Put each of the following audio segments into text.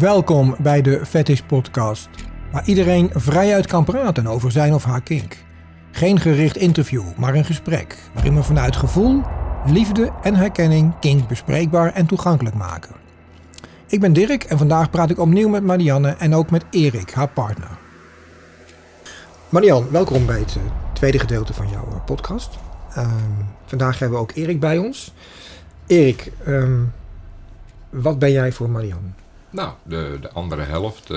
Welkom bij de Fetish Podcast, waar iedereen vrijuit kan praten over zijn of haar kink. Geen gericht interview, maar een gesprek waarin we vanuit gevoel, liefde en herkenning kink bespreekbaar en toegankelijk maken. Ik ben Dirk en vandaag praat ik opnieuw met Marianne en ook met Erik, haar partner. Marianne, welkom bij het eh, tweede gedeelte van jouw eh, podcast. Ehm, vandaag hebben we ook Erik bij ons. Erik, ehm, wat ben jij voor Marianne? Nou, de, de andere helft, eh,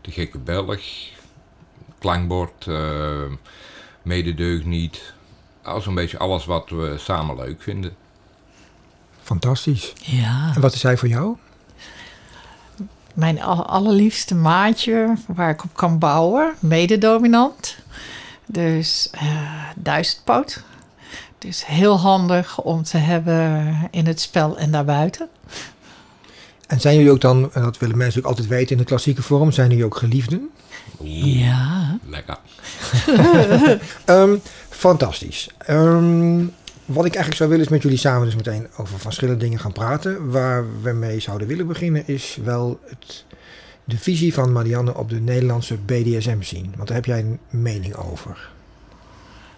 de gekke Belg, klankbord, uh, mededeugniet. Al zo'n beetje alles wat we samen leuk vinden. Fantastisch. Ja. En wat is hij voor jou? Mijn al- allerliefste maatje waar ik op kan bouwen, mededominant. Dus eh duizendpoot. Dus heel handig om te hebben in het spel en daarbuiten. En zijn jullie ook dan, en dat willen mensen ook altijd weten in de klassieke vorm, zijn jullie ook geliefden? Ja. Lekker. Ehm, fantastisch. Ehm, wat ik eigenlijk zou willen is met jullie samen dus meteen over verschillende dingen gaan praten. Waar we mee zouden willen beginnen is wel het, de visie van Marianne op de Nederlandse BDSM scene. Want daar heb jij een mening over.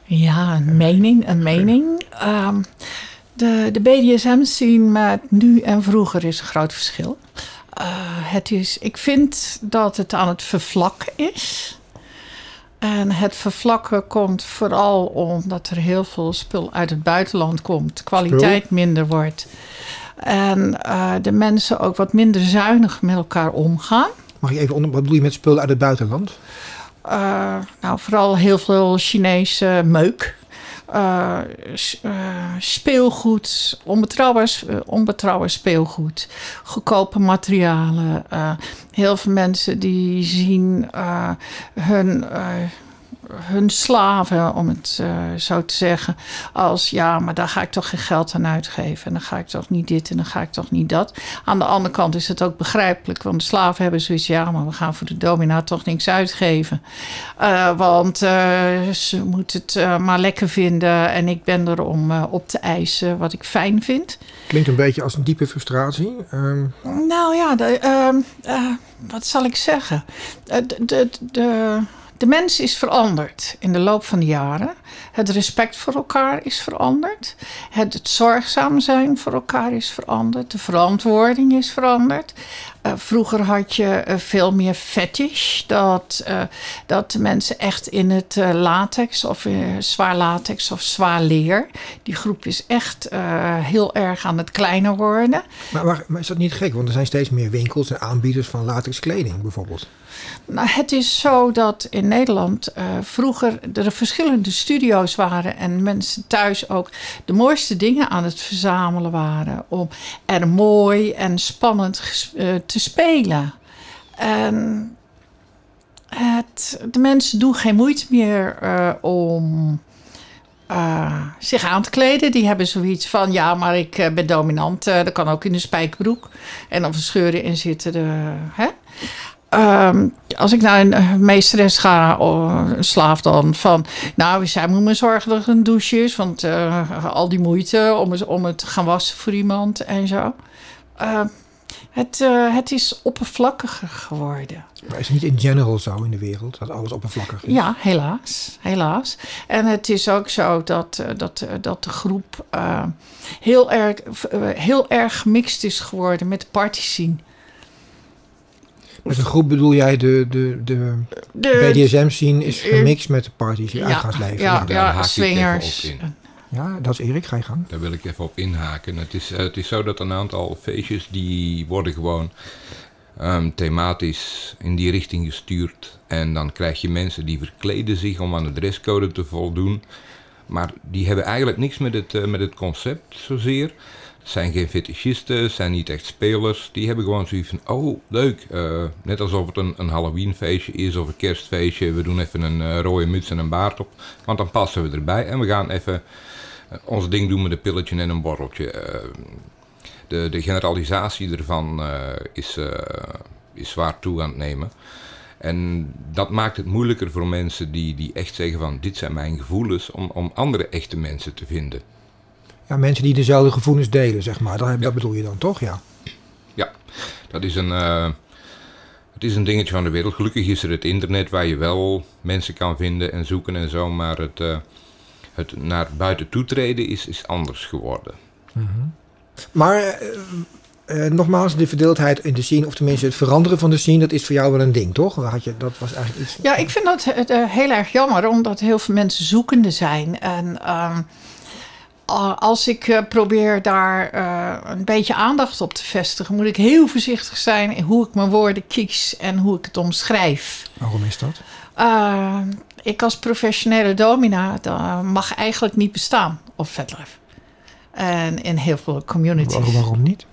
Ja, een mening, een mening. Ehm, de, de BDSM-scene met nu en vroeger is een groot verschil. Eh, het is, ik vind dat het aan het vervlakken is. En het vervlakken komt vooral omdat er heel veel spul uit het buitenland komt. Kwaliteit minder wordt. En eh, de mensen ook wat minder zuinig met elkaar omgaan. Mag ik even onder, wat bedoel je met spullen uit het buitenland? Eh, nou, vooral heel veel Chinese meuk. Eh, speelgoed, onbetrouwbaar, s- eh, onbetrouwbaar speelgoed, goedkope materialen. heel veel mensen die zien hun, hun slaven, om het eh, zo te zeggen, als ja, maar daar ga ik toch geen geld aan uitgeven. En dan ga ik toch niet dit en dan ga ik toch niet dat. Aan de andere kant is het ook begrijpelijk, want de slaven hebben zoiets, ja, maar we gaan voor de domina toch niks uitgeven. Eh, want eh, ze moeten het maar lekker vinden en ik ben er om op te eisen wat ik fijn vind. Klinkt een beetje als een diepe frustratie. Ehm, Nou ja, de, ehm, eh, wat zal ik zeggen? De, de, de, de mens is veranderd in de loop van de jaren. Het respect voor elkaar is veranderd. Het, het zorgzaam zijn voor elkaar is veranderd. De verantwoording is veranderd. Eh, vroeger had je eh, veel meer fetish. Dat, eh, dat mensen echt in het latex of zwaar latex of zwaar leer. Die groep is echt heel erg aan het kleiner worden. maar, maar, maar is dat niet gek? Want er zijn steeds meer winkels en aanbieders van latex kleding bijvoorbeeld. Het is zo dat in Nederland eh, vroeger er verschillende studio's waren en mensen thuis ook de mooiste dingen aan het verzamelen waren om er mooi en spannend eh, te spelen. En het, de mensen doen geen moeite meer eh, om zich aan te kleden. Die hebben zoiets van: ja, maar ik ben dominant. dat kan ook in de spijkerbroek. En of er scheuren in zitten. De, hè? Ehm, als ik naar een eh, meesteres ga, een slaaf dan, van... Nou, zij moet me zorgen dat er een douche is. Want eh, al die moeite om het, om het te gaan wassen voor iemand en zo. Ehm, het, eh, het is oppervlakkiger geworden. Maar is het niet in general zo in de wereld dat alles oppervlakkig is? Ja, helaas. Helaas. En het is ook zo dat, dat, dat de groep heel, erg, heel erg gemixt is geworden met party scene. Met een groep bedoel jij de, de, de De, BDSM scene is gemixt met de parties, het uitgaansleven. Ja, Ja. daar ja, swingers. ja, dat is Erik, ga je gang. Daar wil ik even op inhaken. Het is, het is zo dat een aantal feestjes die worden gewoon ehm, thematisch in die richting gestuurd. En dan krijg je mensen die verkleden zich om aan de dresscode te voldoen. Maar die hebben eigenlijk niks met het, eh, met het concept zozeer. Zijn geen fetischisten, zijn niet echt spelers. Die hebben gewoon zoiets van, oh leuk. eh, net alsof het een, een Halloween feestje is of een kerstfeestje. We doen even een eh, rode muts en een baard op. Want dan passen we erbij en we gaan even eh, ons ding doen met een pilletje en een borreltje. De, de generalisatie ervan is, is zwaar toe aan het nemen. En dat maakt het moeilijker voor mensen die, die echt zeggen van dit zijn mijn gevoelens, om, om andere echte mensen te vinden. Ja, mensen die dezelfde gevoelens delen, zeg maar. Dat, dat bedoel je dan toch, ja. Ja, dat is een, eh, Het is een dingetje van de wereld. Gelukkig is er het internet waar je wel mensen kan vinden en zoeken en zo. Maar het, uh, het naar buiten toetreden is, is anders geworden. Maar uh, nogmaals, de verdeeldheid in de scene, of tenminste het veranderen van de scene, dat is voor jou wel een ding, toch? Had je, dat was eigenlijk iets. Ja, ik vind dat uh, heel erg jammer, omdat heel veel mensen zoekende zijn. En uh, als ik probeer daar een beetje aandacht op te vestigen, moet ik heel voorzichtig zijn in hoe ik mijn woorden kies en hoe ik het omschrijf. Waarom is dat? ik als professionele domina mag eigenlijk niet bestaan op FedLife. En in heel veel communities. Waarom niet?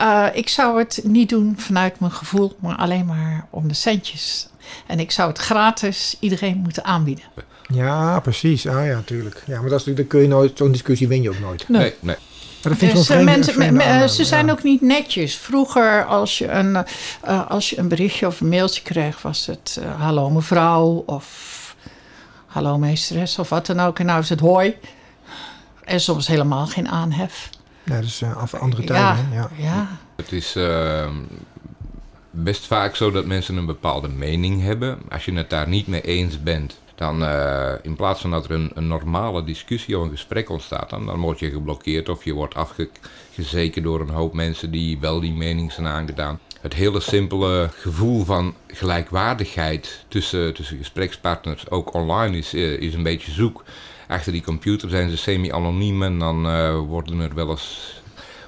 Uh, ik zou het niet doen vanuit mijn gevoel, maar alleen maar om de centjes. En ik zou het gratis iedereen moeten aanbieden. Ja, precies. Ah ja, tuurlijk. Ja, maar dat is, dan kun je nooit, zo'n discussie win je ook nooit. Nee, nee. nee. Maar dat vind dus, vreemde, mensen, vreemde ze zijn ja. ook niet netjes. Vroeger, als je, een, uh, als je een berichtje of een mailtje kreeg, was het uh, hallo mevrouw of hallo meesteres of wat dan ook. En nou is het hoi. En soms helemaal geen aanhef. Ja, dus uh, af andere tijden. Ja, ja. Het is uh, best vaak zo dat mensen een bepaalde mening hebben. Als je het daar niet mee eens bent, dan uh, in plaats van dat er een, een, normale discussie of een gesprek ontstaat, dan, word je geblokkeerd of je wordt afgezeken door een hoop mensen die wel die mening zijn aangedaan. Het hele simpele gevoel van gelijkwaardigheid tussen, tussen gesprekspartners, ook online, is, is een beetje zoek achter die computer zijn ze semi-anoniem en dan uh, worden er wel eens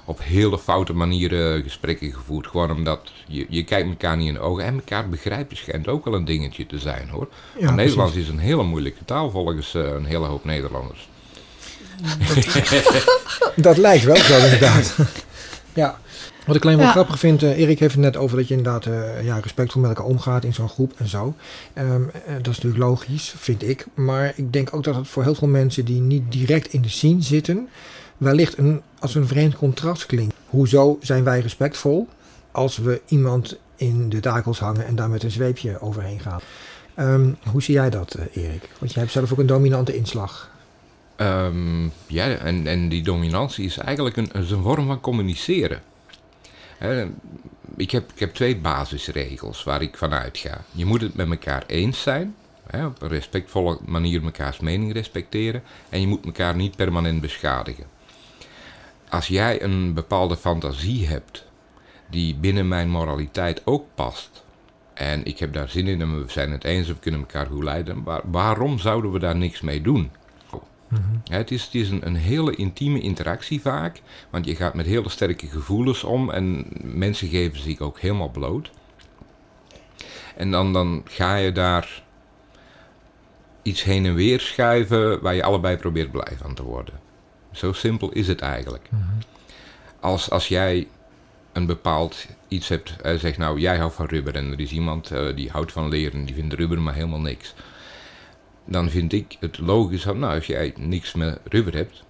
op hele foute manieren gesprekken gevoerd. Gewoon omdat je, je kijkt elkaar niet in de ogen en elkaar begrijpen schijnt ook wel een dingetje te zijn hoor. Ja, Nederlands is een hele moeilijke taal volgens uh, een hele hoop Nederlanders. Dat, dat lijkt wel zo inderdaad. ja. Wat ik alleen wel ja. grappig vind, uh, Erik heeft het net over dat je inderdaad uh, ja, respectvol met elkaar omgaat in zo'n groep en zo. Um, dat is natuurlijk logisch, vind ik. Maar ik denk ook dat het voor heel veel mensen die niet direct in de scene zitten, wellicht een, als een vreemd contrast klinkt. Hoezo zijn wij respectvol als we iemand in de takels hangen en daar met een zweepje overheen gaan? Um, hoe zie jij dat, uh, Erik? Want jij hebt zelf ook een dominante inslag. Um, ja, en, en die dominantie is eigenlijk een, een vorm van communiceren. Ik, heb, ik heb twee basisregels waar ik vanuit ga. Je moet het met elkaar eens zijn. Op een respectvolle manier mekaars mening respecteren. En je moet elkaar niet permanent beschadigen. Als jij een bepaalde fantasie hebt die binnen mijn moraliteit ook past. En ik heb daar zin in en we zijn het eens of we kunnen elkaar goed leiden. Waar, waarom zouden we daar niks mee doen? Ja, het is, het is een, een, hele intieme interactie vaak, want je gaat met hele sterke gevoelens om en mensen geven zich ook helemaal bloot. En dan, dan ga je daar iets heen en weer schuiven waar je allebei probeert blij van te worden. Zo simpel is het eigenlijk. Mm-hmm. Als, als jij een bepaald iets hebt, uh, zeg nou jij houdt van rubber en er is iemand uh, die houdt van leren, die vindt rubber maar helemaal niks dan vind ik het logisch, nou als jij niks met rubber hebt,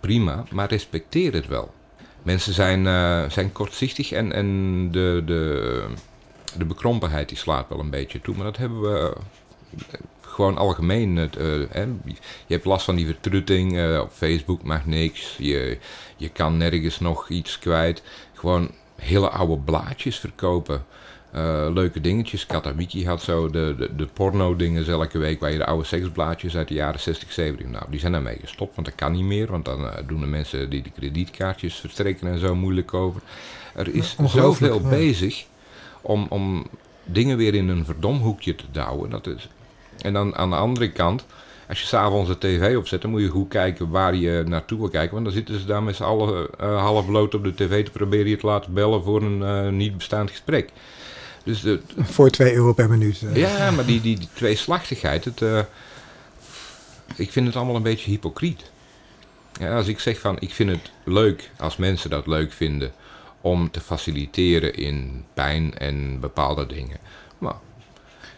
prima, maar respecteer het wel. Mensen zijn, uh, zijn kortzichtig en, en de, de, de bekrompenheid die slaat wel een beetje toe, maar dat hebben we gewoon algemeen. Het, uh, hè. Je hebt last van die vertrutting, uh, op Facebook mag niks, je, je kan nergens nog iets kwijt. Gewoon hele oude blaadjes verkopen. Uh, leuke dingetjes. Katawiki had zo de, de, de porno-dingen elke week, waar je de oude seksblaadjes uit de jaren 60, 70. Nou, die zijn daarmee gestopt, want dat kan niet meer. Want dan uh, doen de mensen die de kredietkaartjes verstrekken en zo moeilijk over. Er is zoveel ja. bezig om, om dingen weer in een verdomhoekje te douwen. Dat is, en dan aan de andere kant, als je s'avonds de tv opzet, dan moet je goed kijken waar je naartoe wil kijken. Want dan zitten ze daar met z'n allen uh, half bloot op de tv te proberen je te laten bellen voor een niet bestaand gesprek. Dus de, Voor 2 euro per minuut. Uh. Ja, maar die, die, die tweeslachtigheid, het, ik vind het allemaal een beetje hypocriet. Ja, als ik zeg van, ik vind het leuk als mensen dat leuk vinden om te faciliteren in pijn en bepaalde dingen.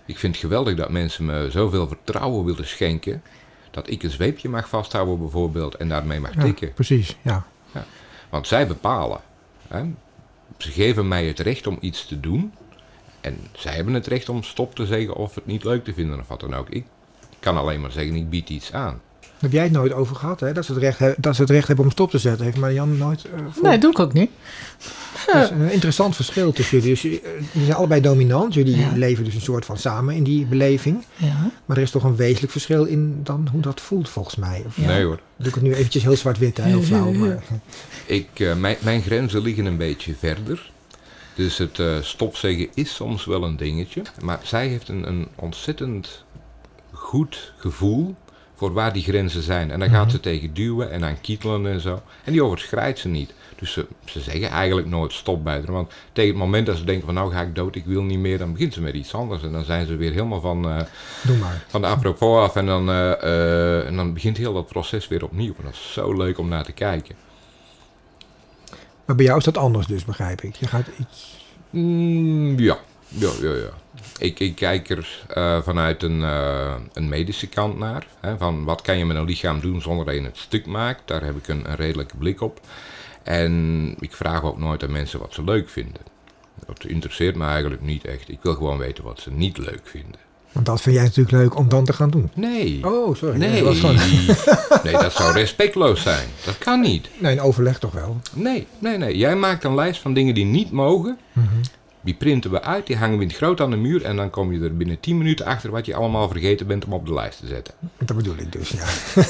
Ik vind het geweldig dat mensen me zoveel vertrouwen willen schenken dat ik een zweepje mag vasthouden bijvoorbeeld en daarmee mag tikken. Ja, precies, ja. ja. Want zij bepalen. Hè? Ze geven mij het recht om iets te doen en zij hebben het recht om stop te zeggen of het niet leuk te vinden of wat dan ook. Ik kan alleen maar zeggen, ik bied iets aan. Heb jij het nooit over gehad, hè? Dat ze het recht, he- dat ze het recht hebben om stop te zetten? Heeft Marianne nooit eh voor- Nee, doe ik ook niet. Dat is een interessant verschil tussen jullie. Dus, eh, jullie zijn allebei dominant. Jullie Ja. leven dus een soort van samen in die beleving. Ja. Maar er is toch een wezenlijk verschil in dan hoe dat voelt, volgens mij. Of Ja. Nee hoor. doe ik het nu eventjes heel zwart-wit, hè? Heel flauw. Maar, Ik, eh, mijn, mijn grenzen liggen een beetje verder. Dus het eh stopzeggen is soms wel een dingetje. Maar zij heeft een, een ontzettend goed gevoel voor waar die grenzen zijn. En dan gaat Mhm. ze tegen duwen en aan kietelen en zo. En die overschrijdt ze niet. Dus ze, ze zeggen eigenlijk nooit stop bij haar. Want tegen het moment dat ze denken van nou ga ik dood, ik wil niet meer, dan begint ze met iets anders. En dan zijn ze weer helemaal van, eh, doe maar. van de apropos af. En dan, eh, eh, en dan begint heel dat proces weer opnieuw. En dat is zo leuk om naar te kijken. Maar bij jou is dat anders dus, begrijp ik. Je gaat iets... Mm, ja. Ja, ja, ja. Ik, ik kijk er eh, vanuit een, eh, een medische kant naar. Hè, van wat kan je met een lichaam doen zonder dat je het stuk maakt. Daar heb ik een, een redelijke blik op. En ik vraag ook nooit aan mensen wat ze leuk vinden. Dat interesseert me eigenlijk niet echt. Ik wil gewoon weten wat ze niet leuk vinden. Want dat vind jij natuurlijk leuk om dan te gaan doen. Nee. Oh, sorry. Nee. Dat gewoon... nee, dat zou respectloos zijn. Dat kan niet. Nee, een overleg toch wel. Nee, nee, nee. Jij maakt een lijst van dingen die niet mogen. Mhm. Die printen we uit, die hangen we in het groot aan de muur. En dan kom je er binnen 10 minuten achter wat je allemaal vergeten bent om op de lijst te zetten. Dat bedoel ik dus, ja.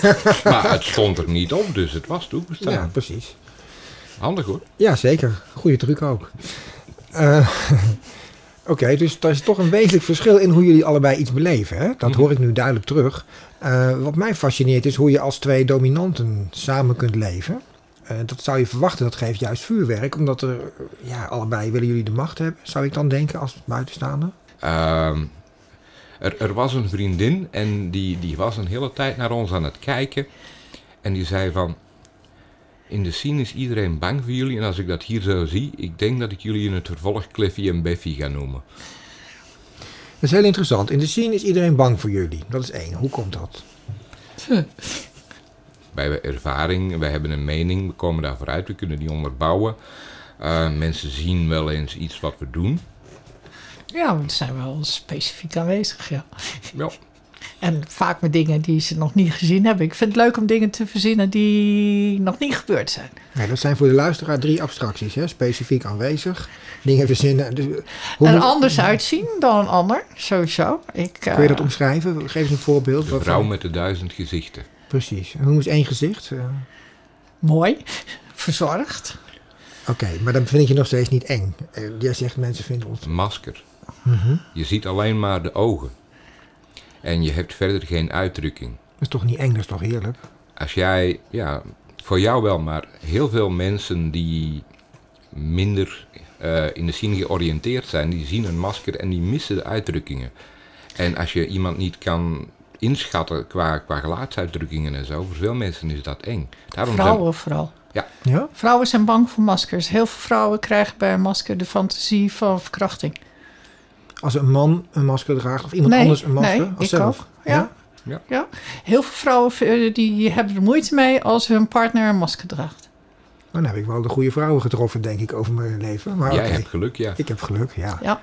Maar het stond er niet op, dus het was toegestaan. Ja, precies. Handig hoor. Ja, zeker. Goede truc ook. Eh, Oké, dus er is toch een wezenlijk verschil in hoe jullie allebei iets beleven. Hè? Dat Mhm. hoor ik nu duidelijk terug. Eh, wat mij fascineert is hoe je als twee dominanten samen kunt leven. Eh, dat zou je verwachten, dat geeft juist vuurwerk. Omdat er, ja, allebei willen jullie de macht hebben, zou ik dan denken als buitenstaander. Ehm, er, er was een vriendin en die, die was een hele tijd naar ons aan het kijken. En die zei van... In de scene is iedereen bang voor jullie. En als ik dat hier zo zie, ik denk dat ik jullie in het vervolg Cliffy en Beffy ga noemen. Dat is heel interessant. In de scene is iedereen bang voor jullie. Dat is één. Hoe komt dat? Wij hebben ervaring, wij hebben een mening, we komen daar vooruit, we kunnen die onderbouwen. Eh, mensen zien wel eens iets wat we doen. Ja, we zijn wel specifiek aanwezig, ja. Ja. En vaak met dingen die ze nog niet gezien hebben. Ik vind het leuk om dingen te verzinnen die nog niet gebeurd zijn. Ja, dat zijn voor de luisteraar drie abstracties. Hè? Specifiek aanwezig, dingen verzinnen. Dus, hoe er moet- anders uitzien dan een ander, sowieso. Ik, Kun je dat eh, omschrijven? Geef eens een voorbeeld. De vrouw van- met de duizend gezichten. Precies. En hoe is één gezicht? Eh, Mooi, verzorgd. Oké, maar dan vind ik je nog steeds niet eng. Eh, jij zegt mensen vinden ons... Een masker. Mhm. Je ziet alleen maar de ogen. En je hebt verder geen uitdrukking. Dat is toch niet eng, dat is toch heerlijk? Als jij, ja, voor jou wel, maar heel veel mensen die minder eh, in de scene georiënteerd zijn, die zien een masker en die missen de uitdrukkingen. En als je iemand niet kan inschatten qua, qua gelaatsuitdrukkingen en zo, voor veel mensen is dat eng. Daarom zijn- Vrouwen vooral. Ja? Vrouwen zijn bang voor maskers. Heel veel vrouwen krijgen bij een masker de fantasie van verkrachting. Als een man een masker draagt of iemand Nee, anders een masker? nee, als ik zelf? ook. Ja. Heel veel vrouwen eh, die hebben er moeite mee als hun partner een masker draagt. Dan heb ik wel de goede vrouwen getroffen, denk ik, over mijn leven. Maar Jij hebt geluk, ja. ik heb geluk, ja. Ja,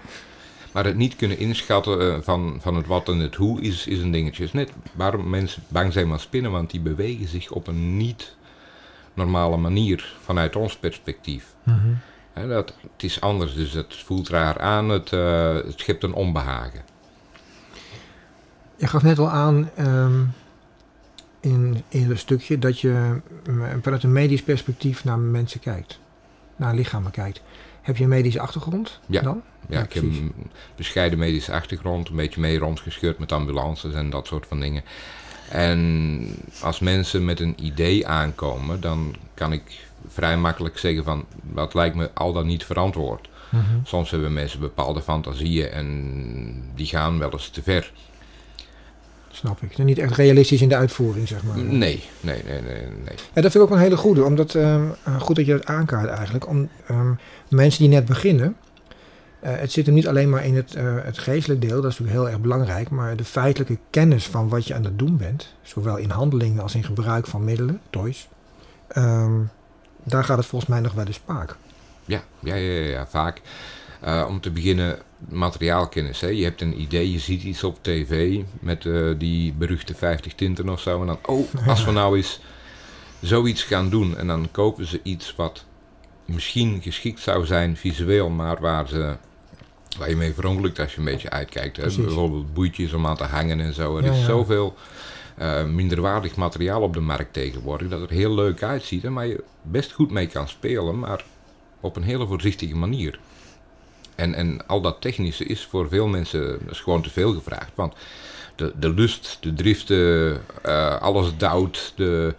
Maar het niet kunnen inschatten eh, van, van het wat en het hoe is, is een dingetje. Is net waarom mensen bang zijn van spinnen, want die bewegen zich op een niet normale manier vanuit ons perspectief. Mhm. Dat, het is anders, dus het voelt raar aan, het, eh, het schept een onbehagen. Je gaf net al aan ehm, in, in een stukje dat je mm, vanuit een medisch perspectief naar mensen kijkt. Naar lichamen kijkt. Heb je een medische achtergrond Ja. dan? Ja, Ja, ik heb een bescheiden medische achtergrond, een beetje mee rondgescheurd met ambulances en dat soort van dingen. En als mensen met een idee aankomen, dan kan ik vrij makkelijk zeggen van, dat lijkt me al dan niet verantwoord. Mhm. Soms hebben mensen bepaalde fantasieën en die gaan wel eens te ver. Snap ik. En niet echt realistisch in de uitvoering, zeg maar. Nee, nee, nee, nee, nee. Ja, dat vind ik ook een hele goede. Omdat, eh, goed dat je dat aankaart eigenlijk. Om ehm, mensen die net beginnen. eh, het zit hem niet alleen maar in het, eh het geestelijk deel, dat is natuurlijk heel erg belangrijk. Maar de feitelijke kennis van wat je aan het doen bent. Zowel in handelingen als in gebruik van middelen, toys. ehm, daar gaat het volgens mij nog wel eens spaak. Ja, ja, ja, ja, ja, vaak. Eh, om te beginnen, materiaalkennis. Hè. Je hebt een idee, je ziet iets op tv met eh, die beruchte 50 tinten of zo. En dan, oh, als we nou eens zoiets gaan doen. En dan kopen ze iets wat misschien geschikt zou zijn visueel, maar waar, ze, waar je mee verongelukt als je een beetje uitkijkt. Hè. Bijvoorbeeld boeitjes om aan te hangen en zo. Er Ja, is ja. zoveel eh, minderwaardig materiaal op de markt tegenwoordig dat er heel leuk uitziet. En waar je best goed mee kan spelen, maar op een hele voorzichtige manier. En, en al dat technische is voor veel mensen is gewoon te veel gevraagd. Want de, de lust, de driften, eh, alles douwt, de,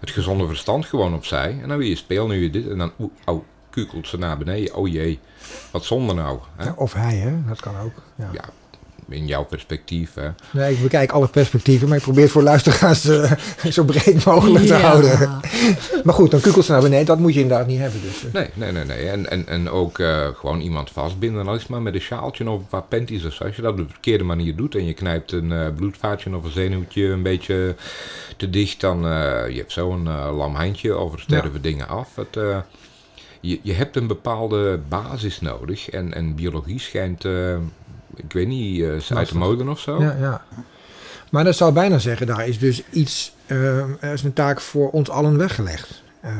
het gezonde verstand gewoon opzij. En dan wil je spelen, nu je dit. En dan, oeh, au, kukelt ze naar beneden. Oh jee, wat zonde nou. Hè? Ja, of hij, hè? Dat kan ook. Ja. Ja, in jouw perspectief. Hè? Nee, ik bekijk alle perspectieven, maar ik probeer het voor luisteraars eh, zo breed mogelijk te Ja. houden. Maar goed, dan kukelt ze naar beneden. Dat moet je inderdaad niet hebben. Dus. eh. Nee, nee, nee. nee. En, en, en ook eh, gewoon iemand vastbinden. Al is het maar met een sjaaltje of een paar panties of zo. Als je dat op de verkeerde manier doet en je knijpt een eh, bloedvaatje of een zenuwtje een beetje te dicht, dan uh, je hebt zo een uh, lam handje of er sterven ja. dingen af. Het, uh, je, je hebt een bepaalde basis nodig en, en biologie schijnt, uh, ik weet niet, uh, uit de molen of zo. Ja, ja. Maar dat zou bijna zeggen, daar is dus iets, uh, er is een taak voor ons allen weggelegd. Uh,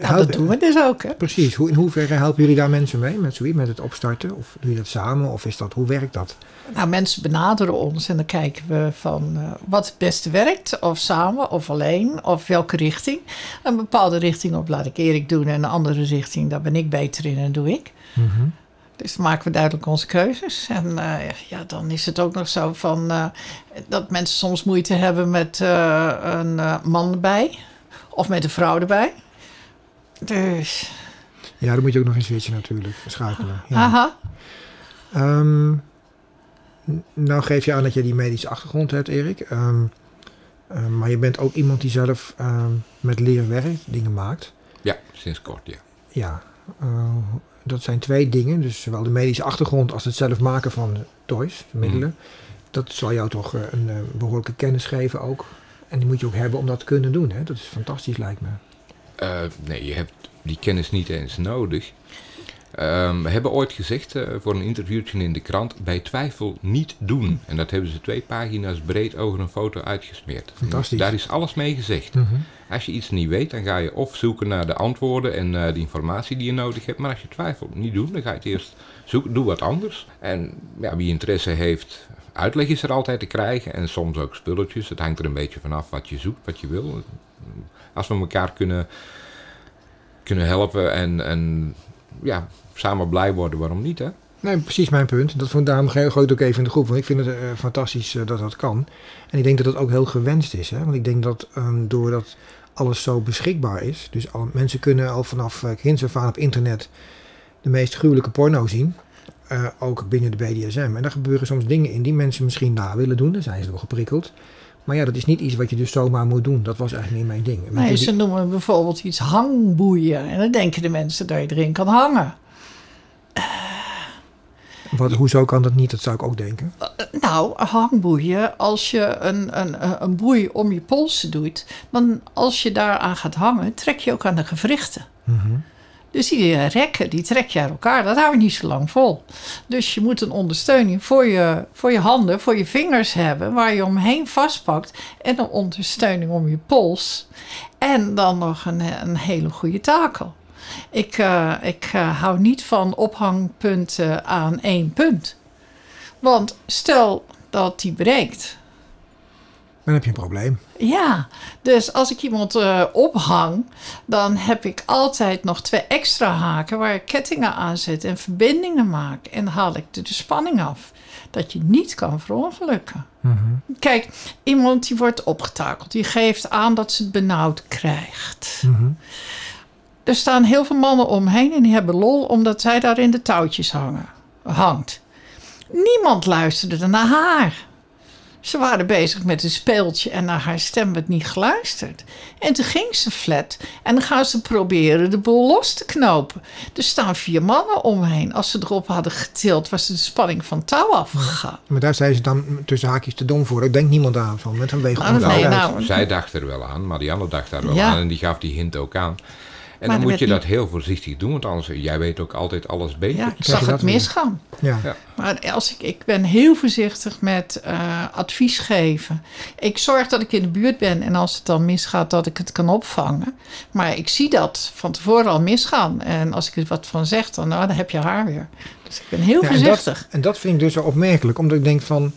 nou, dat doen we dus ook, hè? Precies. Hoe, in hoeverre helpen jullie daar mensen mee met zoiets, met het opstarten? Of doe je dat samen? Of is dat, hoe werkt dat? Nou, mensen benaderen ons en dan kijken we van uh, wat het beste werkt. Of samen, of alleen, of welke richting. Een bepaalde richting op laat ik Erik doen en een andere richting, daar ben ik beter in en doe ik. Mm -hmm. Dus dan maken we duidelijk onze keuzes. En uh, ja, dan is het ook nog zo van uh, dat mensen soms moeite hebben met uh, een man erbij. Of met een vrouw erbij. Dus. Ja, dan moet je ook nog eens switchen natuurlijk, schakelen. Ja. Aha. Um, nou geef je aan dat je die medische achtergrond hebt, Erik. Um, um, maar je bent ook iemand die zelf met leren werkt, dingen maakt. Ja, sinds kort, ja. Ja, uh, dat zijn twee dingen. Dus zowel de medische achtergrond als het zelf maken van toys, middelen. Mm. Dat zal jou toch uh, een uh, behoorlijke kennis geven ook. En die moet je ook hebben om dat te kunnen doen. Hè? Dat is fantastisch, lijkt me. Uh, nee, je hebt die kennis niet eens nodig. Um, we hebben ooit gezegd uh, voor een interviewtje in de krant: bij twijfel niet doen. En dat hebben ze twee pagina's breed over een foto uitgesmeerd. Fantastisch. Daar is alles mee gezegd. Mm -hmm. Als je iets niet weet, dan ga je of zoeken naar de antwoorden en uh, de informatie die je nodig hebt. Maar als je twijfelt, niet doen, dan ga je het eerst zoeken. Doe wat anders. En ja, wie interesse heeft, uitleg is er altijd te krijgen. En soms ook spulletjes. Het hangt er een beetje vanaf wat je zoekt, wat je wil. Als we elkaar kunnen, kunnen helpen en, en ja, samen blij worden, waarom niet, hè? Nee, precies mijn punt. Dat vond daarom gooi ook even in de groep. Want ik vind het uh, fantastisch uh, dat dat kan. En ik denk dat dat ook heel gewenst is. Hè? Want ik denk dat um, doordat alles zo beschikbaar is. Dus mensen kunnen al vanaf uh, kinds af aan op internet de meest gruwelijke porno zien. Ook binnen de BDSM. En daar gebeuren soms dingen in die mensen misschien na willen doen. Daar zijn ze door geprikkeld. Maar ja, dat is niet iets wat je dus zomaar moet doen. Dat was eigenlijk niet mijn ding. Nee, ze noemen bijvoorbeeld iets hangboeien. En dan denken de mensen dat je erin kan hangen. Wat, hoezo kan dat niet? Dat zou ik ook denken. Uh, nou, hangboeien, als je een, een, een boei om je polsen doet, dan als je daaraan gaat hangen, trek je ook aan de gewrichten. Mm -hmm. Dus die rekken, die trek je aan elkaar. Dat hou je niet zo lang vol. Dus je moet een ondersteuning voor je, voor je handen, voor je vingers hebben, waar je omheen vastpakt. En een ondersteuning om je pols. En dan nog een, een hele goede takel. Ik, uh, ik hou niet van ophangpunten aan één punt. Want stel dat die breekt. Dan heb je een probleem. Ja, dus als ik iemand uh, ophang, dan heb ik altijd nog twee extra haken waar ik kettingen aan zet en verbindingen maak. En dan haal ik de, de spanning af. Dat je niet kan verongelukken. Mm -hmm. Kijk, iemand die wordt opgetakeld, die geeft aan dat ze het benauwd krijgt. Mm -hmm. Er staan heel veel mannen omheen en die hebben lol omdat zij daar in de touwtjes hangen, hangt. Niemand luisterde naar haar. Ze waren bezig met een speeltje en naar haar stem werd niet geluisterd. En toen ging ze flat en dan gaan ze proberen de boel los te knopen. Er staan vier mannen omheen. Als ze erop hadden getild, was de spanning van touw afgegaan. Maar daar zijn ze dan tussen haakjes te dom voor. Ik denk niemand aan van met een nou, nee, nou, Zij dacht er wel aan, maar die andere dacht daar wel ja. aan en die gaf die hint ook aan. En Maar dan moet je dat heel voorzichtig doen, want anders, jij weet ook altijd alles beter. Ja, ik zag het misgaan. Ja. Ja. Maar als ik, ik ben heel voorzichtig met eh, advies geven. Ik zorg dat ik in de buurt ben en als het dan misgaat, dat ik het kan opvangen. Maar ik zie dat van tevoren al misgaan. En als ik er wat van zeg, dan, nou, dan heb je haar weer. Dus ik ben heel Ja, en, voorzichtig. dat, en dat vind ik dus zo opmerkelijk, omdat ik denk van...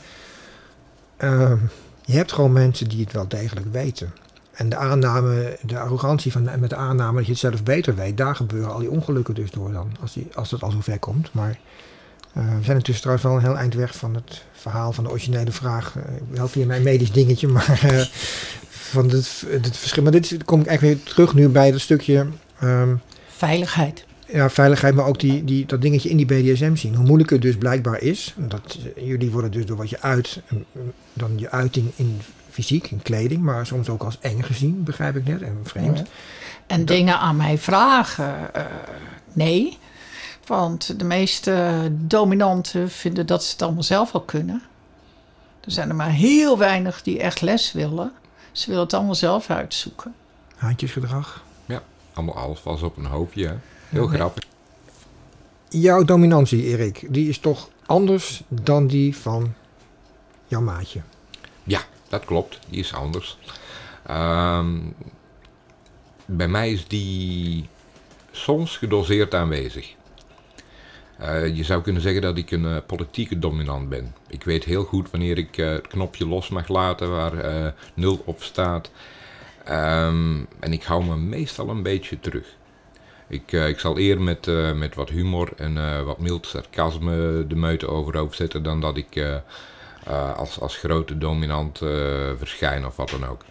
ehm, je hebt gewoon mensen die het wel degelijk weten. En de aanname, de arrogantie van, met de aanname dat je het zelf beter weet... daar gebeuren al die ongelukken dus door dan, als, die, als het al zover komt. Maar eh, we zijn intussen trouwens wel een heel eind weg van het verhaal van de originele vraag. Eh, wel via mijn medisch dingetje, maar... eh, van het, het verschil. Maar dit kom ik eigenlijk weer terug nu bij dat stukje... ehm, Veiligheid. ja, veiligheid, maar ook die, die, dat dingetje in die BDSM zien. Hoe moeilijk het dus blijkbaar is. Dat, jullie worden dus door wat je uit, dan je uiting in fysiek, in kleding, maar soms ook als eng gezien, begrijp ik net, en vreemd. Ja. En dingen aan mij vragen, eh, nee. Want de meeste dominanten vinden dat ze het allemaal zelf al kunnen. Er zijn er maar heel weinig die echt les willen. Ze willen het allemaal zelf uitzoeken. Haantjesgedrag. Allemaal alles was op een hoopje. Hè? Heel Ja. grappig. Jouw dominantie, Erik, die is toch anders dan die van jouw maatje. Dat klopt. Die is anders. Ehm, bij mij is die soms gedoseerd aanwezig. Eh, je zou kunnen zeggen dat ik een eh, politieke dominant ben. Ik weet heel goed wanneer ik eh, het knopje los mag laten waar nul op staat. Ehm, en ik hou me meestal een beetje terug. Ik, ik zal eerder met, met wat humor en wat mild sarcasme de meute overhoop zetten dan dat ik eh, als, als grote dominant eh, verschijn of wat dan ook.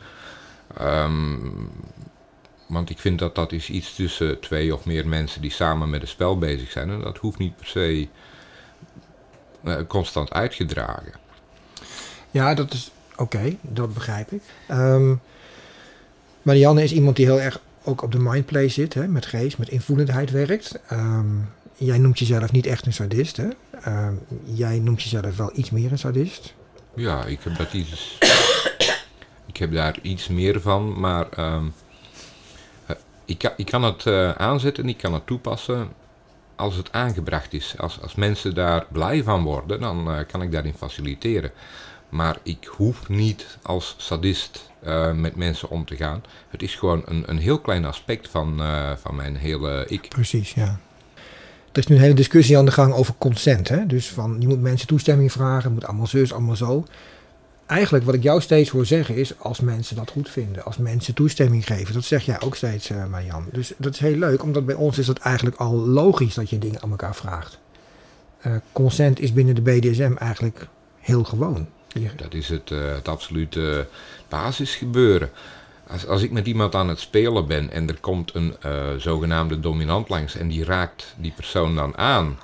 Ehm, want ik vind dat dat is iets tussen twee of meer mensen die samen met een spel bezig zijn. En dat hoeft niet per se eh, constant uitgedragen. Ja, dat is oké, dat begrijp ik. Ehm Marianne is iemand die heel erg ook op de mindplay zit, hè, met geest, met invoelendheid werkt. Ehm, jij noemt jezelf niet echt een sadist, hè? Ehm, jij noemt jezelf wel iets meer een sadist. Ja, ik heb dat iets. ik heb daar iets meer van, maar ehm, eh, ik, kan, ik kan het eh, aanzetten, ik kan het toepassen als het aangebracht is. Als, als mensen daar blij van worden, dan eh, kan ik daarin faciliteren. Maar ik hoef niet als sadist met mensen om te gaan. Het is gewoon een, een heel klein aspect van, van mijn hele ik. Precies, ja. Er is nu een hele discussie aan de gang over consent. Hè? Dus van, je moet mensen toestemming vragen, het moet allemaal zus, allemaal zo. Eigenlijk wat ik jou steeds hoor zeggen is, als mensen dat goed vinden, als mensen toestemming geven. Dat zeg jij ook steeds, eh Marjan. Dus dat is heel leuk, omdat bij ons is dat eigenlijk al logisch dat je dingen aan elkaar vraagt. Eh, consent is binnen de BDSM eigenlijk heel gewoon. Dat is het, eh, het absolute basisgebeuren. Als, als ik met iemand aan het spelen ben en er komt een eh, zogenaamde dominant langs en die raakt die persoon dan aan,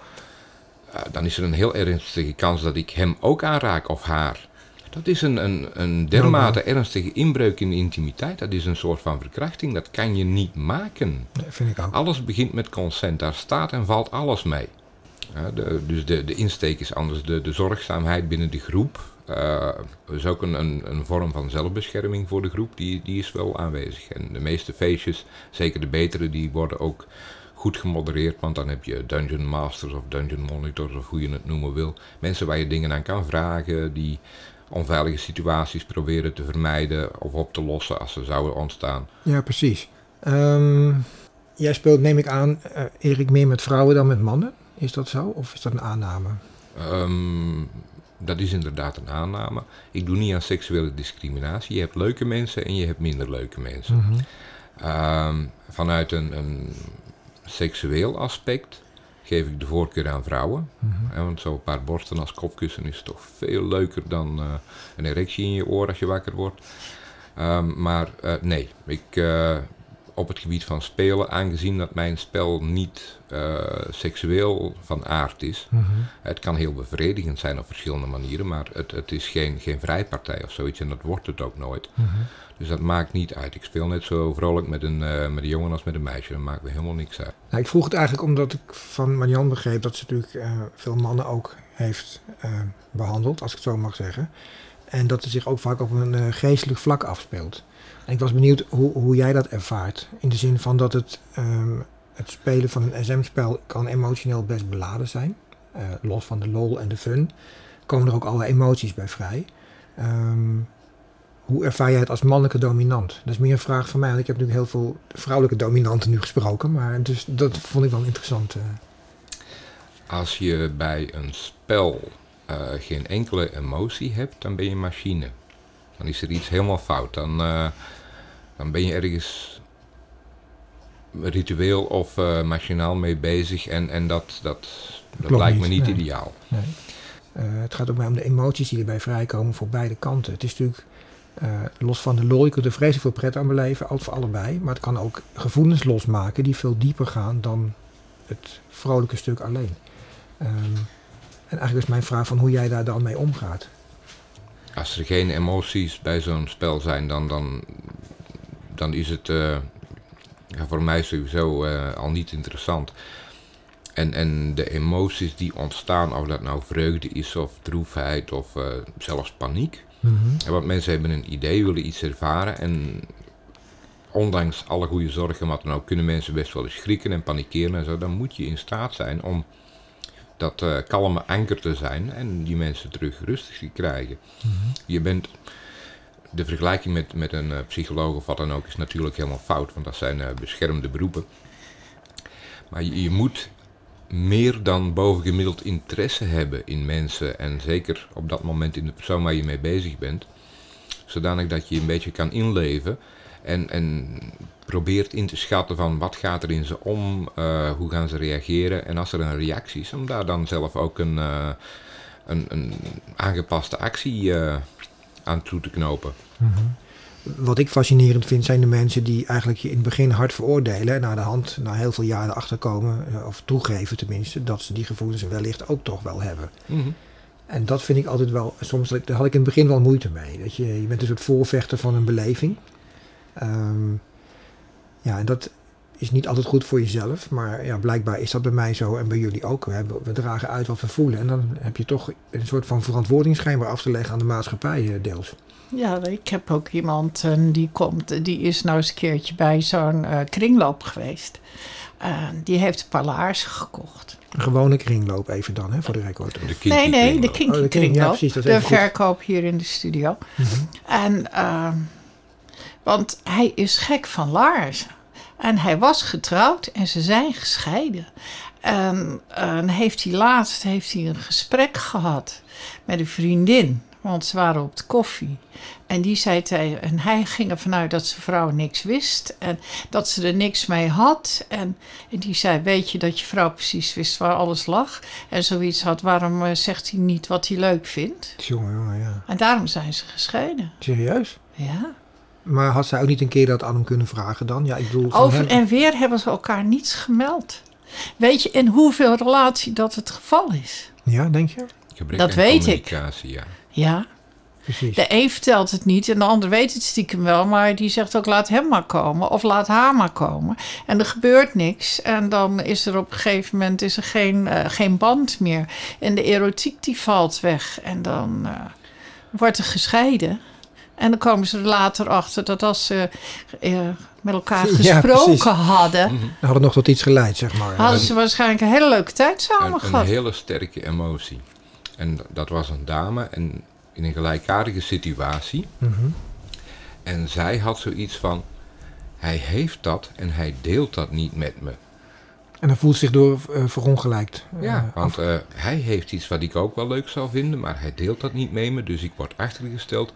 eh, dan is er een heel ernstige kans dat ik hem ook aanraak of haar. Dat is een, een, een dermate ernstige inbreuk in de intimiteit. Dat is een soort van verkrachting. Dat kan je niet maken. Dat vind ik ook. Alles begint met consent. Daar staat en valt alles mee. Ja, de, dus de, de insteek is anders. De, de zorgzaamheid binnen de groep eh, is ook een, een, een vorm van zelfbescherming voor de groep. Die, die is wel aanwezig. En de meeste feestjes, zeker de betere, die worden ook goed gemodereerd. Want dan heb je dungeon masters of dungeon monitors of hoe je het noemen wil. Mensen waar je dingen aan kan vragen. Die onveilige situaties proberen te vermijden of op te lossen als ze zouden ontstaan. Ja, precies. Ehm, jij speelt, neem ik aan, eh, Erik, meer met vrouwen dan met mannen. Is dat zo? Of is dat een aanname? Ehm, dat is inderdaad een aanname. Ik doe niet aan seksuele discriminatie. Je hebt leuke mensen en je hebt minder leuke mensen. Mhm. Ehm, vanuit een, een seksueel aspect geef ik de voorkeur aan vrouwen. Mhm. Want zo'n paar borsten als kopkussen is toch veel leuker dan eh, een erectie in je oor als je wakker wordt. Ehm, maar eh, nee, ik, eh, op het gebied van spelen, aangezien dat mijn spel niet eh, seksueel van aard is. Mhm. Het kan heel bevredigend zijn op verschillende manieren, maar het, het is geen, geen vrijpartij of zoiets en dat wordt het ook nooit. Mhm. Dus dat maakt niet uit. Ik speel net zo vrolijk met een, eh, met een jongen als met een meisje. Dat maakt me helemaal niks uit. Nou, ik vroeg het eigenlijk omdat ik van Marian begreep dat ze natuurlijk eh, veel mannen ook heeft eh, behandeld, als ik het zo mag zeggen. En dat het zich ook vaak op een geestelijk vlak afspeelt. En ik was benieuwd hoe, hoe jij dat ervaart. In de zin van dat het, ehm, het spelen van een SM-spel kan emotioneel best beladen zijn. Eh, los van de lol en de fun komen er ook alle emoties bij vrij. Ehm, hoe ervaar jij het als mannelijke dominant? Dat is meer een vraag van mij. Want ik heb natuurlijk heel veel vrouwelijke dominanten nu gesproken. Maar dus dat vond ik wel interessant. eh. Als je bij een spel eh, geen enkele emotie hebt, dan ben je machine. Dan is er iets helemaal fout. Dan, dan ben je ergens ritueel of eh, machinaal mee bezig en, en dat, dat, dat Klopt lijkt me niet, nee. ideaal. Nee. Eh, het gaat ook maar om de emoties die erbij vrijkomen voor beide kanten. Het is natuurlijk, eh, los van de lol, je kunt er vreselijk veel pret aan beleven, ook voor allebei. Maar het kan ook gevoelens losmaken die veel dieper gaan dan het vrolijke stuk alleen. Ehm, en eigenlijk is mijn vraag van hoe jij daar dan mee omgaat. Als er geen emoties bij zo'n spel zijn, dan, dan, dan is het eh, voor mij sowieso eh, al niet interessant. En, en de emoties die ontstaan, of dat nou vreugde is of droefheid of eh, zelfs paniek. Ja, want mensen hebben een idee, willen iets ervaren en ondanks alle goede zorgen, wat dan ook, kunnen mensen best wel eens schrikken en panikeren en zo. Dan moet je in staat zijn om dat eh, kalme anker te zijn en die mensen terug rustig te krijgen. Je bent, de vergelijking met, met een eh, psycholoog of wat dan ook is natuurlijk helemaal fout, want dat zijn eh, beschermde beroepen. Maar je, je moet meer dan bovengemiddeld interesse hebben in mensen en zeker op dat moment in de persoon waar je mee bezig bent, zodanig dat je een beetje kan inleven en, en probeert in te schatten van wat gaat er in ze om, eh, hoe gaan ze reageren en als er een reactie is, om daar dan zelf ook een, een, een aangepaste actie eh, aan toe te knopen. Wat ik fascinerend vind zijn de mensen die eigenlijk je in het begin hard veroordelen. En na de hand, na heel veel jaren achterkomen, eh, of toegeven tenminste, dat ze die gevoelens wellicht ook toch wel hebben. En dat vind ik altijd wel, soms daar had ik in het begin wel moeite mee. Dat je, je bent een soort voorvechter van een beleving. Ehm, ja, en dat is niet altijd goed voor jezelf, maar ja, blijkbaar is dat bij mij zo en bij jullie ook. We, hebben, we dragen uit wat we voelen en dan heb je toch een soort van verantwoording schijnbaar af te leggen aan de maatschappij eh, deels. Ja, ik heb ook iemand eh, die komt, die is nou eens een keertje bij zo'n eh, kringloop geweest. Die heeft een paar laarzen gekocht. Een gewone kringloop even dan, hè, voor de record. De kinky Nee, nee, de kringloop. kinky Oh, de ja, precies, dat is de even goed. verkoop hier in de studio. Mhm. En, ehm, want hij is gek van laarzen. En hij was getrouwd en ze zijn gescheiden. En, en heeft hij laatst heeft hij een gesprek gehad met een vriendin. Want ze waren op de koffie. En die zei tegen, en hij ging ervan uit dat zijn vrouw niks wist. En dat ze er niks mee had. En, en die zei, weet je dat je vrouw precies wist waar alles lag? En zoiets had, waarom eh, zegt hij niet wat hij leuk vindt? Jongen, jongen, ja. En daarom zijn ze gescheiden. Serieus? Ja. Maar had zij ook niet een keer dat aan hem kunnen vragen dan? Ja, ik bedoel... Over hem- en weer hebben ze elkaar niets gemeld. Weet je in hoeveel relatie dat het geval is? Ja, denk je? Gebrek Dat weet ik. Ja. Ja. Precies. De een vertelt het niet en de ander weet het stiekem wel, maar die zegt ook laat hem maar komen of laat haar maar komen. En er gebeurt niks en dan is er op een gegeven moment is er geen, eh, geen band meer. En de erotiek die valt weg en dan eh, wordt er gescheiden. En dan komen ze er later achter dat als ze eh, met elkaar gesproken hadden, We hadden nog tot iets geleid, zeg maar. hadden ze waarschijnlijk een hele leuke tijd samen Een, een gehad. hele sterke emotie. En dat was een dame en in een gelijkaardige situatie. Mhm. En zij had zoiets van, hij heeft dat en hij deelt dat niet met me. En dan voelt zich door eh, verongelijkt. eh, Ja, want eh, hij heeft iets wat ik ook wel leuk zou vinden, maar hij deelt dat niet mee me, dus ik word achtergesteld.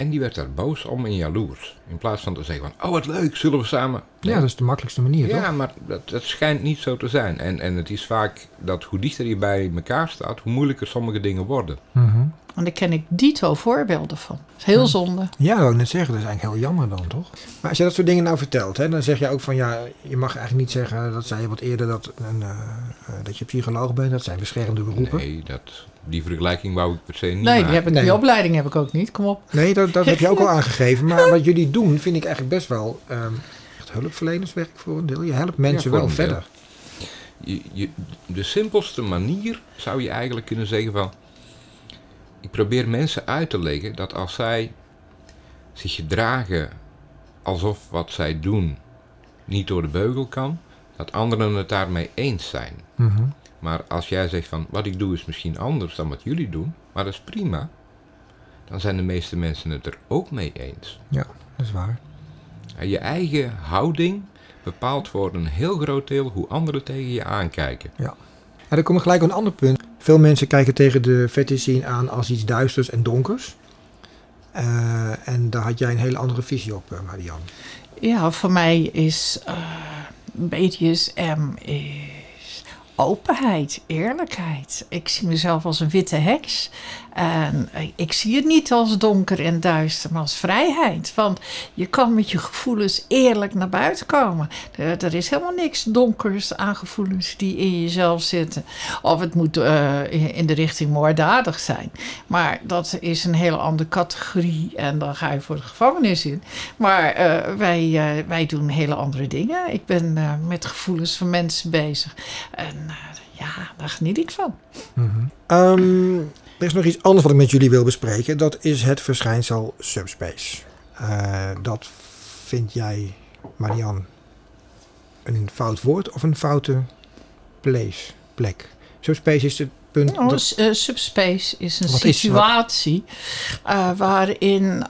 En die werd daar boos om en jaloers. In plaats van te zeggen van, oh wat leuk, zullen we samen... ja, dat is de makkelijkste manier, Ja, toch? maar dat, dat schijnt niet zo te zijn. En, en het is vaak dat hoe dichter je bij elkaar staat, hoe moeilijker sommige dingen worden. Mhm. En daar ken ik dito voorbeelden van. Dat is heel zonde. Ja, dat wou ik net zeggen. Dat is eigenlijk heel jammer dan, toch? Maar als je dat soort dingen nou vertelt, hè, dan zeg je ook van ja, je mag eigenlijk niet zeggen, dat zei je wat eerder, dat, een, eh, eh, dat je psycholoog bent. Dat zijn beschermde beroepen. Nee, Nee, dat, die vergelijking wou ik per se niet Nee, die, maken. heb ik, Nee. die opleiding heb ik ook niet. Kom op. dat, dat heb je ook al aangegeven. Maar wat jullie doen, vind ik eigenlijk best wel ehm, echt hulpverlenerswerk voor een deel. Je helpt mensen wel verder. Je, je, de simpelste manier zou je eigenlijk kunnen zeggen van... ik probeer mensen uit te leggen dat als zij zich gedragen alsof wat zij doen niet door de beugel kan, dat anderen het daarmee eens zijn. Mhm. Maar als jij zegt van wat ik doe is misschien anders dan wat jullie doen, maar dat is prima, dan zijn de meeste mensen het er ook mee eens. Ja, dat is waar. En je eigen houding bepaalt voor een heel groot deel hoe anderen tegen je aankijken. Ja, dan kom ik gelijk op een ander punt. Veel mensen kijken tegen de fetish scene aan als iets duisters en donkers. Eh, en daar had jij een hele andere visie op, uh, Marianne. Ja, voor mij is uh, BDSM is openheid, eerlijkheid. Ik zie mezelf als een witte heks. En ik zie het niet als donker en duister, maar als vrijheid. Want je kan met je gevoelens eerlijk naar buiten komen. Er, is helemaal niks donkers aan gevoelens die in jezelf zitten. Of het moet uh, in de richting moorddadig zijn. Maar dat is een hele andere categorie en dan ga je voor de gevangenis in. Maar uh, wij, uh, wij doen hele andere dingen. Ik ben met gevoelens van mensen bezig. En ja, daar geniet ik van. Mm -hmm. um... Er is nog iets anders wat ik met jullie wil bespreken. Dat is het verschijnsel subspace. Uh, dat vind jij, Marian, een fout woord of een foute place, plek? Subspace is het punt. Nou, dat... uh, subspace is een wat situatie is, uh, waarin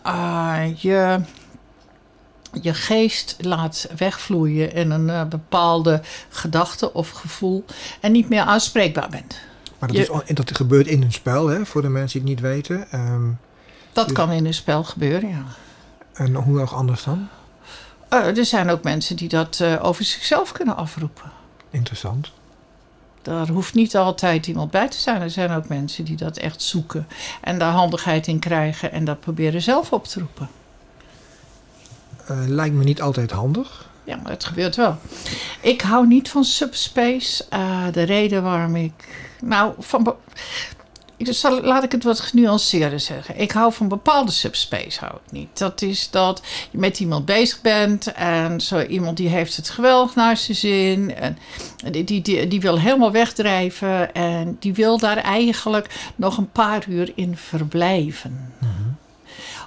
je je geest laat wegvloeien in een bepaalde gedachte of gevoel en niet meer aanspreekbaar bent. Maar dat, je, is, dat gebeurt in een spel, hè, voor de mensen die het niet weten. Um, dat dus, kan in een spel gebeuren, ja. En hoe nog anders dan? Uh, er zijn ook mensen die dat uh, over zichzelf kunnen afroepen. Interessant. Daar hoeft niet altijd iemand bij te zijn. Er zijn ook mensen die dat echt zoeken en daar handigheid in krijgen en dat proberen zelf op te roepen. Uh, lijkt me niet altijd handig. Ja, maar het gebeurt wel. Ik hou niet van subspace. Uh, de reden waarom ik. Nou, van. Ik zal, laat ik het wat genuanceerder zeggen. Ik hou van bepaalde subspace, hou ik niet. Dat is dat je met iemand bezig bent en zo iemand die heeft het geweldig naar zijn zin. En die, die, die, die wil helemaal wegdrijven en die wil daar eigenlijk nog een paar uur in verblijven. Mm-hmm.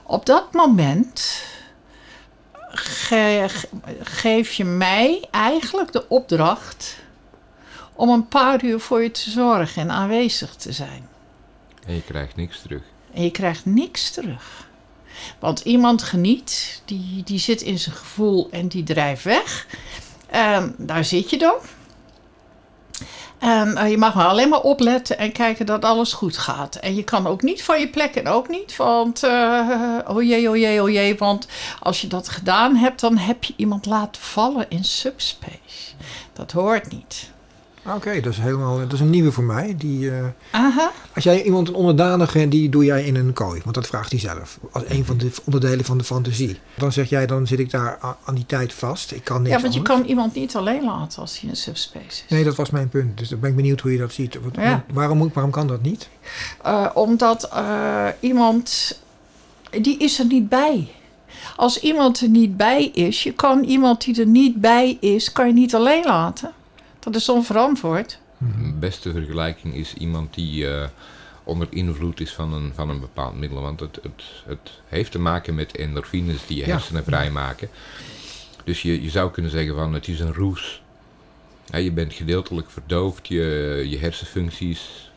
Op dat moment ge, geef je mij eigenlijk de opdracht om een paar uur voor je te zorgen en aanwezig te zijn. En je krijgt niks terug. En je krijgt niks terug. Want iemand geniet, die, die zit in zijn gevoel en die drijft weg. En daar zit je dan. En uh, je mag maar alleen maar opletten en kijken dat alles goed gaat. En je kan ook niet van je plek en ook niet, want uh, oh jee, oh jee, oh jee. Want als je dat gedaan hebt, dan heb je iemand laten vallen in subspace. Dat hoort niet. Oké, okay, dat is helemaal dat is een nieuwe voor mij. Die, uh, Aha. Als jij iemand een onderdanige, die doe jij in een kooi, want dat vraagt hij zelf. Als een van de onderdelen van de fantasie. Dan zeg jij, dan zit ik daar aan die tijd vast. Ik kan niks Ja, want je anders. kan iemand niet alleen laten als hij in subspace is. Nee, dat was mijn punt. Dus dan ben ik benieuwd hoe je dat ziet. Wat, ja. waarom, waarom kan dat niet? Uh, omdat uh, iemand, die is er niet bij. Als iemand er niet bij is, je kan iemand die er niet bij is, kan je niet alleen laten. Dat is onverantwoord. De beste vergelijking is iemand die uh, onder invloed is van een, van een bepaald middel. Want het, het, het heeft te maken met endorfines die je hersenen ja. vrijmaken. Dus je, je zou kunnen zeggen van het is een roes. Ja, je bent gedeeltelijk verdoofd, je, je hersenfuncties,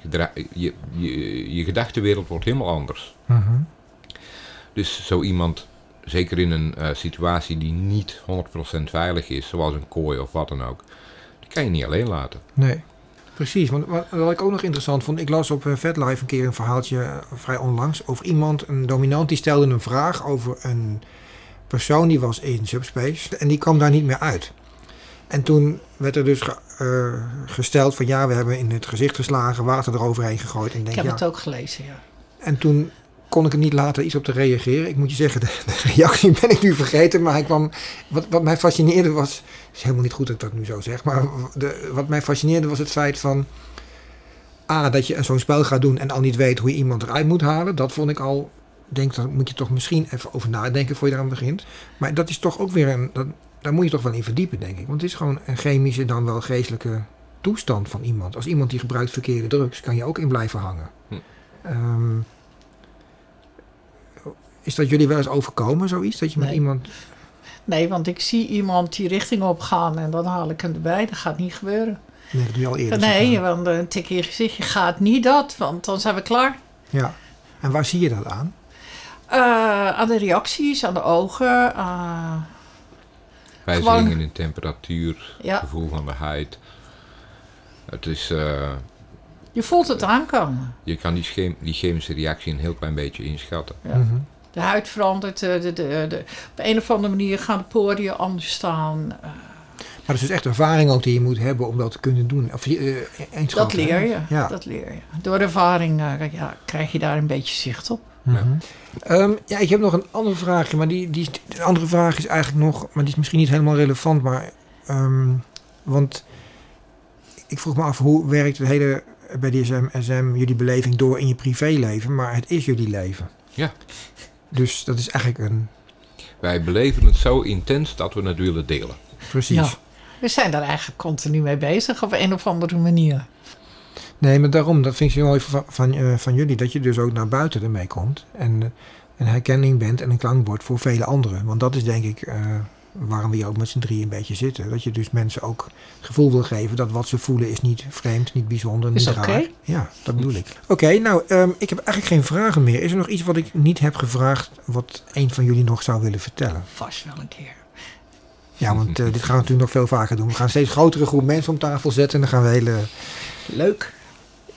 je, je, je gedachtenwereld wordt helemaal anders. Uh -huh. Dus zo iemand, zeker in een uh, situatie die niet 100% veilig is, zoals een kooi of wat dan ook, kan je niet alleen laten. Nee, precies. Want wat, wat ik ook nog interessant vond, ik las op uh, VetLife een keer een verhaaltje uh, vrij onlangs over iemand, een dominant, die stelde een vraag over een persoon die was in subspace en die kwam daar niet meer uit. En toen werd er dus ge, uh, gesteld van ja, we hebben in het gezicht geslagen, water eroverheen gegooid. En denk, ik heb ja. het ook gelezen, ja. En toen kon ik er niet later iets op te reageren. Ik moet je zeggen, de, de reactie ben ik nu vergeten. Maar hij kwam, wat, wat mij fascineerde was... Het is helemaal niet goed dat ik dat nu zo zeg. Maar de, wat mij fascineerde was het feit van... A, dat je zo'n spel gaat doen en al niet weet hoe je iemand eruit moet halen. Dat vond ik al... denk, daar moet je toch misschien even over nadenken voor je eraan begint. Maar dat is toch ook weer een... Dat, daar moet je toch wel in verdiepen, denk ik. Want het is gewoon een chemische, dan wel geestelijke toestand van iemand. Als iemand die gebruikt verkeerde drugs, kan je ook in blijven hangen. Hm. Um, Is dat jullie wel eens overkomen, zoiets? Dat je met iemand... Nee, want ik zie iemand die richting op gaan en dan haal ik hem erbij. Dat gaat niet gebeuren. Nee, dat doe je al eerder. nee, want een tik in je gezichtje gaat niet dat, want dan zijn we klaar. Ja. En waar zie je dat aan? Eh, aan de reacties, aan de ogen. eh, Wijzigingen Gewoon- in temperatuur, Ja. gevoel van de huid. Het is, eh, je voelt het aankomen. je kan die, chem- die chemische reactie een heel klein beetje inschatten. Ja. Mhm. De huid verandert. De, de, de, de- op een of andere manier gaan de poriën anders staan. Eh, Maar dat is dus echt ervaring ook die je moet hebben om dat te kunnen doen. Of eh, dat leer je. Ja. Dat leer je. Door ervaring eh, ja, krijg je daar een beetje zicht op. Mhm. Ehm, ja, ik heb nog een andere vraagje, maar die, die, de andere vraag is eigenlijk nog, maar die is misschien niet helemaal relevant, maar ehm, want ik vroeg me af hoe werkt het hele BDSM, SM, jullie beleving door in je privéleven, maar het is jullie leven. Ja. Dus dat is eigenlijk een, Wij beleven het zo intens dat we het willen delen. precies. Ja. We zijn daar eigenlijk continu mee bezig op een of andere manier. Nee, maar daarom, dat vind ik zo mooi van, van, eh, van jullie, dat je dus ook naar buiten ermee komt en eh, een herkenning bent en een klankbord voor vele anderen. Want dat is denk ik eh, waarom we hier ook met z'n drieën een beetje zitten. Dat je dus mensen ook het gevoel wil geven dat wat ze voelen is niet vreemd, niet bijzonder, niet Is raar. Ja, dat bedoel ik. Oké, nou, ehm, ik heb eigenlijk geen vragen meer. Is er nog iets wat ik niet heb gevraagd, wat een van jullie nog zou willen vertellen? Vast wel een keer. Ja, want eh, dit gaan we natuurlijk nog veel vaker doen. We gaan een steeds grotere groep mensen om tafel zetten en dan gaan we hele... Leuk.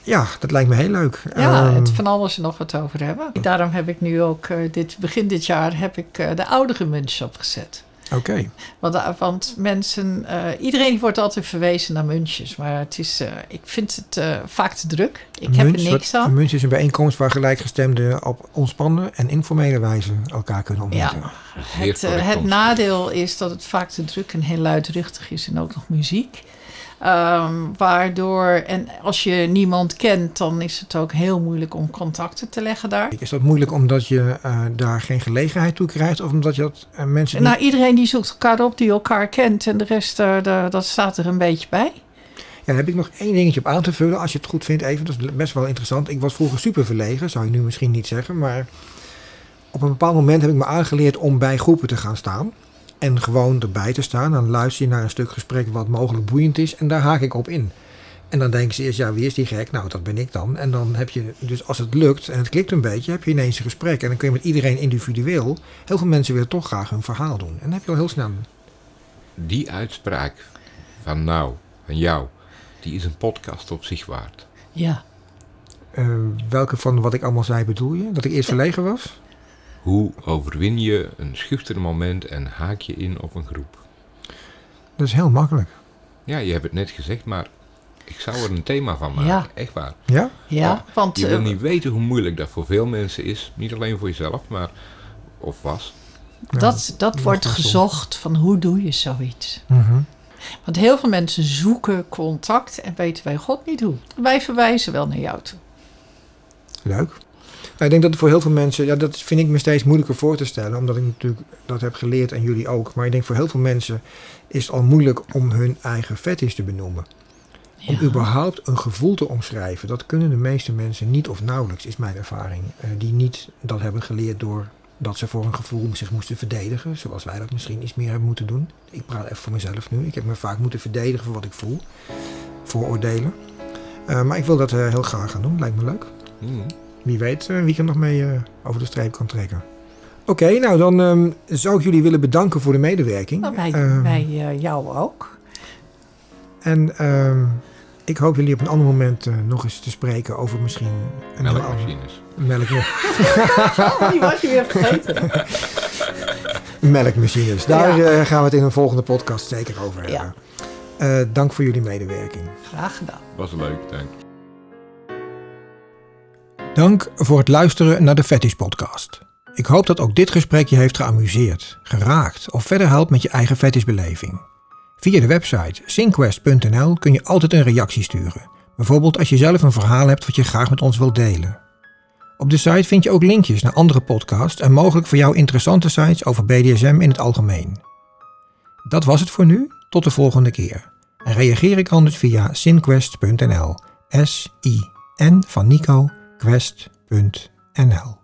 Ja, dat lijkt me heel leuk. Ja, Ehm, het van alles en nog wat over hebben. Daarom heb ik nu ook, eh, dit, begin dit jaar, heb ik eh, de oudere muntjes opgezet. Oké. Want, eh, want mensen, eh, iedereen wordt altijd verwezen naar muntjes. Maar het is, eh, ik vind het eh, vaak te druk. Ik heb er niks wat- Een aan. munch is een bijeenkomst waar gelijkgestemden op ontspannen en informele wijze elkaar kunnen ontmoeten. Ja, het, het nadeel is dat het vaak te druk en heel luidruchtig is en ook nog muziek. Ehm, waardoor, en als je niemand kent, dan is het ook heel moeilijk om contacten te leggen daar. Is dat moeilijk omdat je eh, daar geen gelegenheid toe krijgt? Of omdat je dat eh, mensen Nou, niet... iedereen die zoekt elkaar op die elkaar kent en de rest, eh, de- dat staat er een beetje bij. Ja, daar heb ik nog één dingetje op aan te vullen, als je het goed vindt even. Dat is best wel interessant. Ik was vroeger super verlegen, zou je nu misschien niet zeggen. Maar op een bepaald moment heb ik me aangeleerd om bij groepen te gaan staan. En gewoon erbij te staan. Dan luister je naar een stuk gesprek wat mogelijk boeiend is. En daar haak ik op in. En dan denken ze eerst, ja, wie is die gek? Nou, dat ben ik dan. En dan heb je, dus als het lukt en het klikt een beetje, heb je ineens een gesprek. En dan kun je met iedereen individueel. Heel veel mensen willen toch graag hun verhaal doen. En dan heb je al heel snel. Die uitspraak van nou, van jou, die is een podcast op zich waard. Ja. eh, welke van wat ik allemaal zei bedoel je? Dat ik eerst verlegen was? Hoe overwin je een schuchter moment en haak je in op een groep? Dat is heel makkelijk. Ja, je hebt het net gezegd, maar ik zou er een thema van maken. Ja. Echt waar. Ja? Ja, Ja, want Je wil eh, niet weten hoe moeilijk dat voor veel mensen is. Niet alleen voor jezelf, maar of was. dat, dat wordt gezocht van hoe doe je zoiets. Mhm. Want heel veel mensen zoeken contact en weten wij God niet hoe. Wij verwijzen wel naar jou toe. Leuk. Nou, ik denk dat het voor heel veel mensen, ja, dat vind ik me steeds moeilijker voor te stellen, omdat ik natuurlijk dat heb geleerd en jullie ook. Maar ik denk voor heel veel mensen is het al moeilijk om hun eigen fetish te benoemen. Om Ja. überhaupt een gevoel te omschrijven, dat kunnen de meeste mensen niet of nauwelijks, is mijn ervaring. Eh, die niet dat hebben geleerd door dat ze voor een gevoel zich moesten verdedigen, zoals wij dat misschien iets meer hebben moeten doen. Ik praat even voor mezelf nu. Ik heb me vaak moeten verdedigen voor wat ik voel, vooroordelen. Eh, maar ik wil dat eh, heel graag gaan doen, lijkt me leuk. Hmm. Wie weet eh, wie ik er nog mee eh, over de streep kan trekken. Oké, nou dan ehm, zou ik jullie willen bedanken voor de medewerking. Nou, wij, Ehm, wij eh, jou ook. En ehm, ik hoop jullie op een ander moment eh, nog eens te spreken over misschien een Melkmachines. melkma- Oh, die was je weer vergeten. melkmachines. Daar Ja. eh, gaan we het in een volgende podcast zeker over Ja. hebben. Eh, dank voor jullie medewerking. Graag gedaan. Was leuk, dank. Dank voor het luisteren naar de Fetish Podcast. Ik hoop dat ook dit gesprek je heeft geamuseerd, geraakt of verder helpt met je eigen fetishbeleving. Via de website synquest.nl kun je altijd een reactie sturen. Bijvoorbeeld als je zelf een verhaal hebt wat je graag met ons wilt delen. Op de site vind je ook linkjes naar andere podcasts en mogelijk voor jou interessante sites over BDSM in het algemeen. Dat was het voor nu, tot de volgende keer. En reageer ik anders via synquest.nl. S-I-N van Nico quest.nl